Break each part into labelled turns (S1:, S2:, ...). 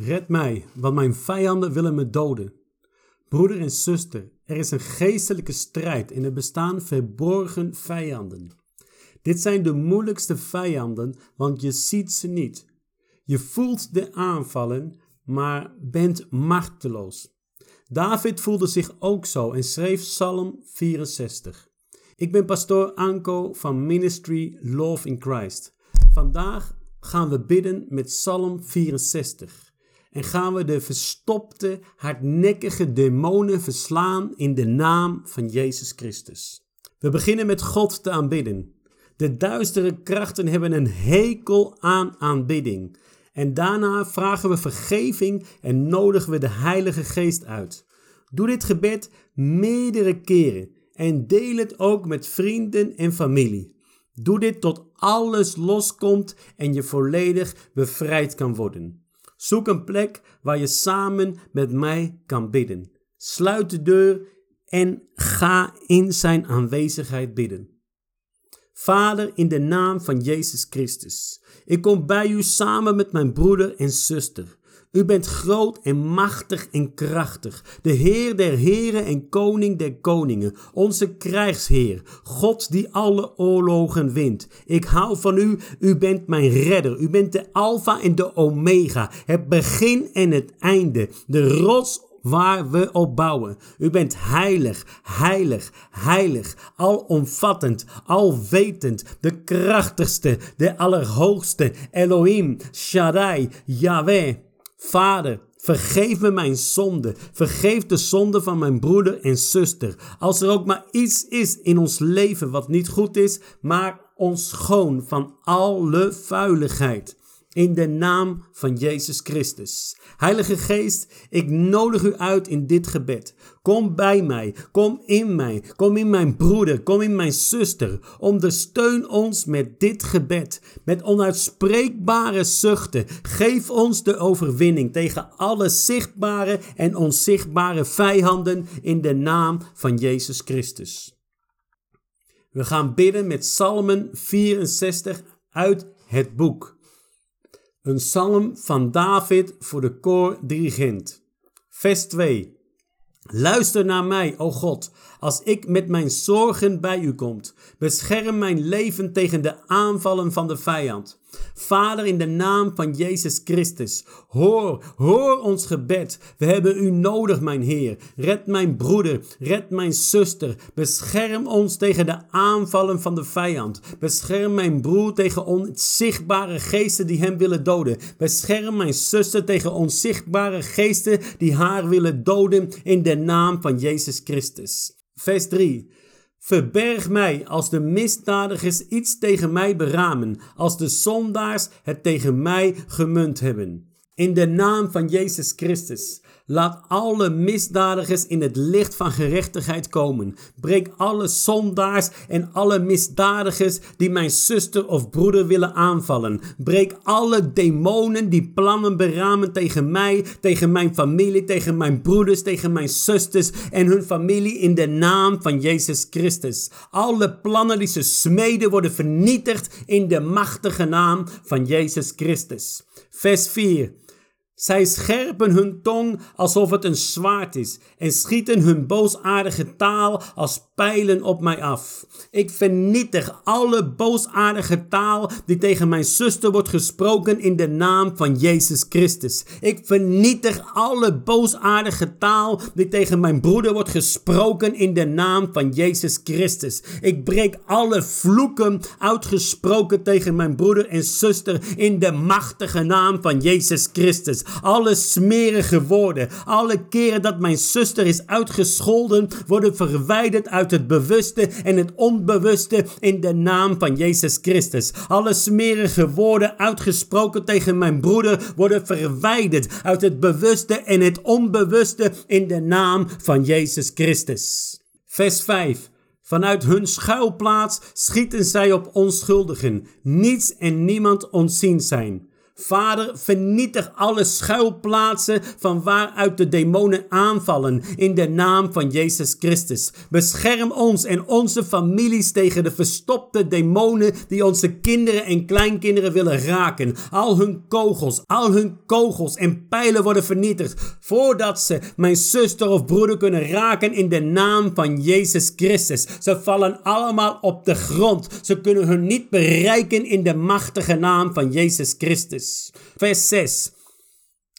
S1: Red mij, want mijn vijanden willen me doden. Broeder en zuster, er is een geestelijke strijd en er bestaan verborgen vijanden. Dit zijn de moeilijkste vijanden, want je ziet ze niet. Je voelt de aanvallen, maar bent machteloos. David voelde zich ook zo en schreef Psalm 64. Ik ben pastoor Anko van Ministry Love in Christ. Vandaag gaan we bidden met Psalm 64 en gaan we de verstopte, hardnekkige demonen verslaan in de naam van Jezus Christus. We beginnen met God te aanbidden. De duistere krachten hebben een hekel aan aanbidding. En daarna vragen we vergeving en nodigen we de Heilige Geest uit. Doe dit gebed meerdere keren en deel het ook met vrienden en familie. Doe dit tot alles loskomt en je volledig bevrijd kan worden. Zoek een plek waar je samen met mij kan bidden. Sluit de deur en ga in zijn aanwezigheid bidden. Vader, in de naam van Jezus Christus, ik kom bij u samen met mijn broeder en zuster. U bent groot en machtig en krachtig, de Heer der Heren en Koning der Koningen, onze krijgsheer, God die alle oorlogen wint. Ik hou van u, u bent mijn redder, u bent de Alpha en de Omega, het begin en het einde, de rots waar we op bouwen. U bent heilig, heilig, heilig, alomvattend, alwetend, de krachtigste, de allerhoogste, Elohim, Shaddai, Yahweh. Vader, vergeef me mijn zonde. Vergeef de zonde van mijn broeder en zuster. Als er ook maar iets is in ons leven wat niet goed is, maak ons schoon van alle vuiligheid. In de naam van Jezus Christus. Heilige Geest, ik nodig u uit in dit gebed. Kom bij mij, kom in mij, kom in mijn broeder, kom in mijn zuster. Ondersteun ons met dit gebed, met onuitspreekbare zuchten. Geef ons de overwinning tegen alle zichtbare en onzichtbare vijanden in de naam van Jezus Christus. We gaan bidden met Psalmen 64 uit het boek. Een psalm van David voor de koordirigent. Vers 2. Luister naar mij, o God, als ik met mijn zorgen bij u kom. Bescherm mijn leven tegen de aanvallen van de vijand. Vader, in de naam van Jezus Christus, hoor, hoor ons gebed. We hebben u nodig, mijn Heer. Red mijn broeder, red mijn zuster. Bescherm ons tegen de aanvallen van de vijand. Bescherm mijn broer tegen onzichtbare geesten die hem willen doden. Bescherm mijn zuster tegen onzichtbare geesten die haar willen doden in de naam van Jezus Christus. Vers 3. Verberg mij als de misdadigers iets tegen mij beramen, als de zondaars het tegen mij gemunt hebben. In de naam van Jezus Christus. Laat alle misdadigers in het licht van gerechtigheid komen. Breek alle zondaars en alle misdadigers die mijn zuster of broeder willen aanvallen. Breek alle demonen die plannen beramen tegen mij, tegen mijn familie, tegen mijn broeders, tegen mijn zusters en hun familie in de naam van Jezus Christus. Alle plannen die ze smeden worden vernietigd in de machtige naam van Jezus Christus. Vers 4. Zij scherpen hun tong alsof het een zwaard is en schieten hun boosaardige taal als pijlen op mij af. Ik vernietig alle boosaardige taal die tegen mijn zuster wordt gesproken in de naam van Jezus Christus. Ik vernietig alle boosaardige taal die tegen mijn broeder wordt gesproken in de naam van Jezus Christus. Ik breek alle vloeken uitgesproken tegen mijn broeder en zuster in de machtige naam van Jezus Christus. Alle smerige woorden, alle keren dat mijn zuster is uitgescholden, worden verwijderd uit het bewuste en het onbewuste in de naam van Jezus Christus. Alle smerige woorden uitgesproken tegen mijn broeder worden verwijderd uit het bewuste en het onbewuste in de naam van Jezus Christus. Vers 5. Vanuit hun schuilplaats schieten zij op onschuldigen. Niets en niemand ontzien zijn. Vader, vernietig alle schuilplaatsen van waaruit de demonen aanvallen in de naam van Jezus Christus. Bescherm ons en onze families tegen de verstopte demonen die onze kinderen en kleinkinderen willen raken. Al hun kogels, al hun kogels en pijlen worden vernietigd voordat ze mijn zuster of broeder kunnen raken in de naam van Jezus Christus. Ze vallen allemaal op de grond. Ze kunnen hun niet bereiken in de machtige naam van Jezus Christus. Vers 6.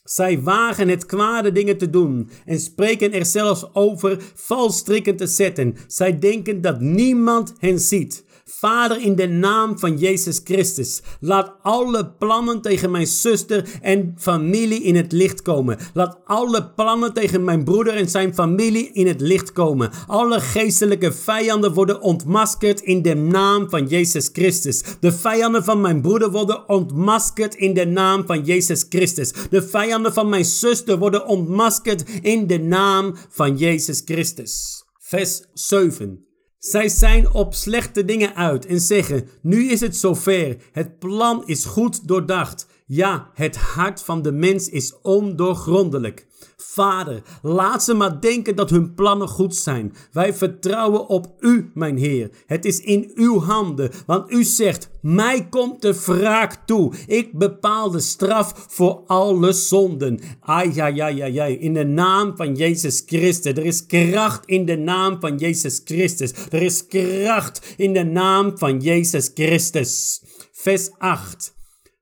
S1: Zij wagen het kwade dingen te doen en spreken er zelfs over valstrikken te zetten. Zij denken dat niemand hen ziet. Vader, in de naam van Jezus Christus, laat alle plannen tegen mijn zuster en familie in het licht komen. Laat alle plannen tegen mijn broeder en zijn familie in het licht komen. Alle geestelijke vijanden worden ontmaskerd in de naam van Jezus Christus. De vijanden van mijn broeder worden ontmaskerd in de naam van Jezus Christus. De vijanden van mijn zuster worden ontmaskerd in de naam van Jezus Christus. Vers 7. Zij zijn op slechte dingen uit en zeggen: Nu is het zover. Het plan is goed doordacht. Ja, het hart van de mens is ondoorgrondelijk. Vader, laat ze maar denken dat hun plannen goed zijn. Wij vertrouwen op U, mijn Heer. Het is in uw handen, want U zegt: Mij komt de wraak toe. Ik bepaal de straf voor alle zonden. Ai, ja, ja, ja, ja. In de naam van Jezus Christus. Er is kracht in de naam van Jezus Christus. Er is kracht in de naam van Jezus Christus. Vers 8.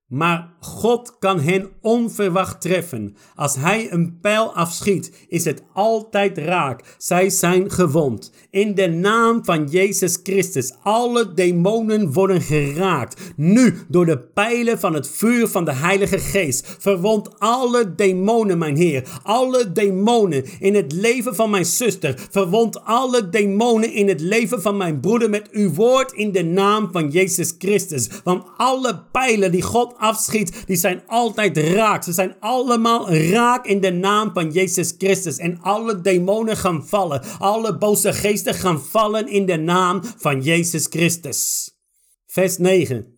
S1: Maar God kan hen onverwacht treffen. Als hij een pijl afschiet, is het altijd raak. Zij zijn gewond. In de naam van Jezus Christus, alle demonen worden geraakt. Nu, door de pijlen van het vuur van de Heilige Geest. Verwond alle demonen, mijn Heer. Alle demonen in het leven van mijn zuster. Verwond alle demonen in het leven van mijn broeder met uw woord in de naam van Jezus Christus. Want alle pijlen die God afschiet, die zijn altijd raak. Ze zijn allemaal raak in de naam van Jezus Christus. En alle demonen gaan vallen. Alle boze geesten gaan vallen in de naam van Jezus Christus. Vers 9.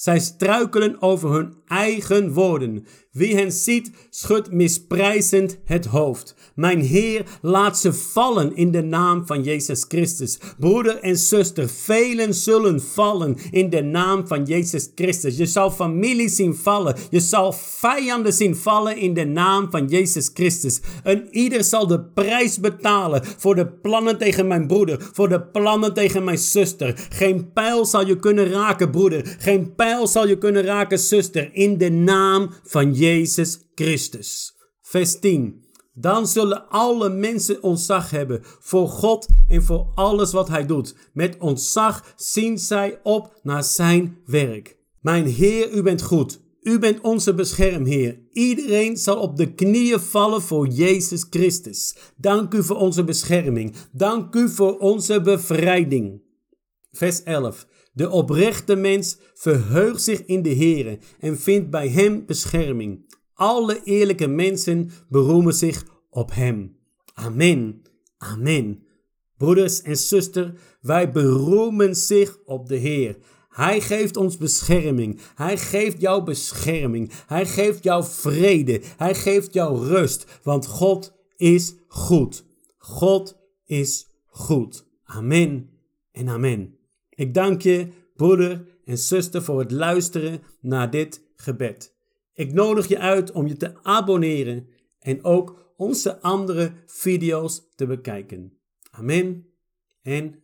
S1: Zij struikelen over hun eigen woorden. Wie hen ziet, schudt misprijzend het hoofd. Mijn Heer, laat ze vallen in de naam van Jezus Christus. Broeder en zuster, velen zullen vallen in de naam van Jezus Christus. Je zal familie zien vallen. Je zal vijanden zien vallen in de naam van Jezus Christus. En ieder zal de prijs betalen voor de plannen tegen mijn broeder, voor de plannen tegen mijn zuster. Geen pijl zal je kunnen raken, broeder. Geen pijl zal je kunnen raken, zuster, in de naam van Jezus Christus. Vers 10. Dan zullen alle mensen ontzag hebben voor God en voor alles wat Hij doet. Met ontzag zien zij op naar Zijn werk. Mijn Heer, U bent goed. U bent onze beschermheer. Iedereen zal op de knieën vallen voor Jezus Christus. Dank u voor onze bescherming. Dank u voor onze bevrijding. Vers 11. De oprechte mens verheugt zich in de Heer en vindt bij Hem bescherming. Alle eerlijke mensen beroemen zich op Hem. Amen. Amen. Broeders en zusters, wij beroemen zich op de Heer. Hij geeft ons bescherming. Hij geeft jou bescherming. Hij geeft jou vrede. Hij geeft jou rust. Want God is goed. God is goed. Amen en amen. Ik dank je, broeder en zuster, voor het luisteren naar dit gebed. Ik nodig je uit om je te abonneren en ook onze andere video's te bekijken. Amen en